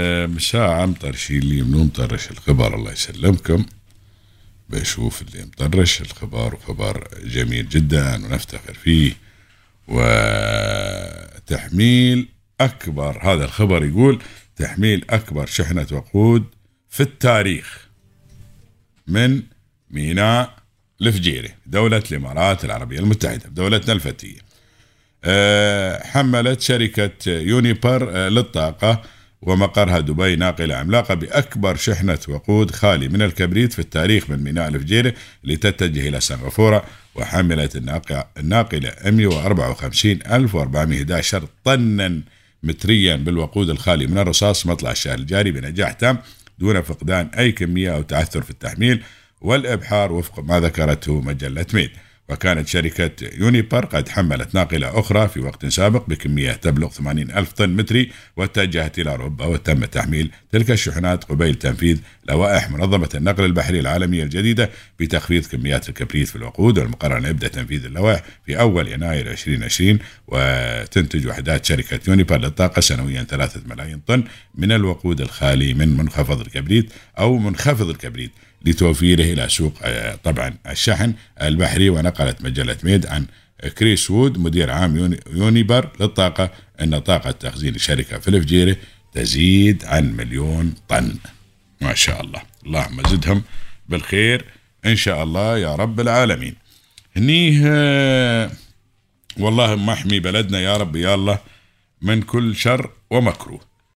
مساعة مطرشين اللي منو مطرش الخبر الله يسلمكم. بشوف اللي مطرش الخبر وخبر جميل جدا ونفتخر فيه. وتحميل أكبر هذا الخبر يقول تحميل أكبر شحنة وقود في التاريخ من ميناء الفجيري دولة الإمارات العربية المتحدة دولتنا الفتية. أه حملت شركة يونيبر أه للطاقة ومقرها دبي ناقلة عملاقة بأكبر شحنة وقود خالي من الكبريت في التاريخ من ميناء الفجيرة لتتجه إلى سنغافورة وحملت الناقلة 154411 طنا متريا بالوقود الخالي من الرصاص مطلع الشهر الجاري بنجاح تام دون فقدان أي كمية أو تعثر في التحميل والإبحار وفق ما ذكرته مجلة ميد. وكانت شركة يونيبر قد حملت ناقلة أخرى في وقت سابق بكمية تبلغ 80 ألف طن متري واتجهت إلى أوروبا وتم تحميل تلك الشحنات قبيل تنفيذ لوائح منظمة النقل البحري العالمية الجديدة بتخفيض كميات الكبريت في الوقود والمقرر أن يبدأ تنفيذ اللوائح في أول يناير 2020 وتنتج وحدات شركة يونيبر للطاقة سنويا 3 ملايين طن من الوقود الخالي من منخفض الكبريت أو منخفض الكبريت لتوفيره إلى سوق آه، طبعا الشحن البحري. ونقلت مجلة ميد عن كريس وود مدير عام يونيبر للطاقة أن طاقة تخزين الشركة في الفجيرة تزيد عن مليون طن. ما شاء الله. اللهم زدهم بالخير إن شاء الله يا رب العالمين. هنيه آه، والله محمي بلدنا يا رب يا الله من كل شر ومكروه.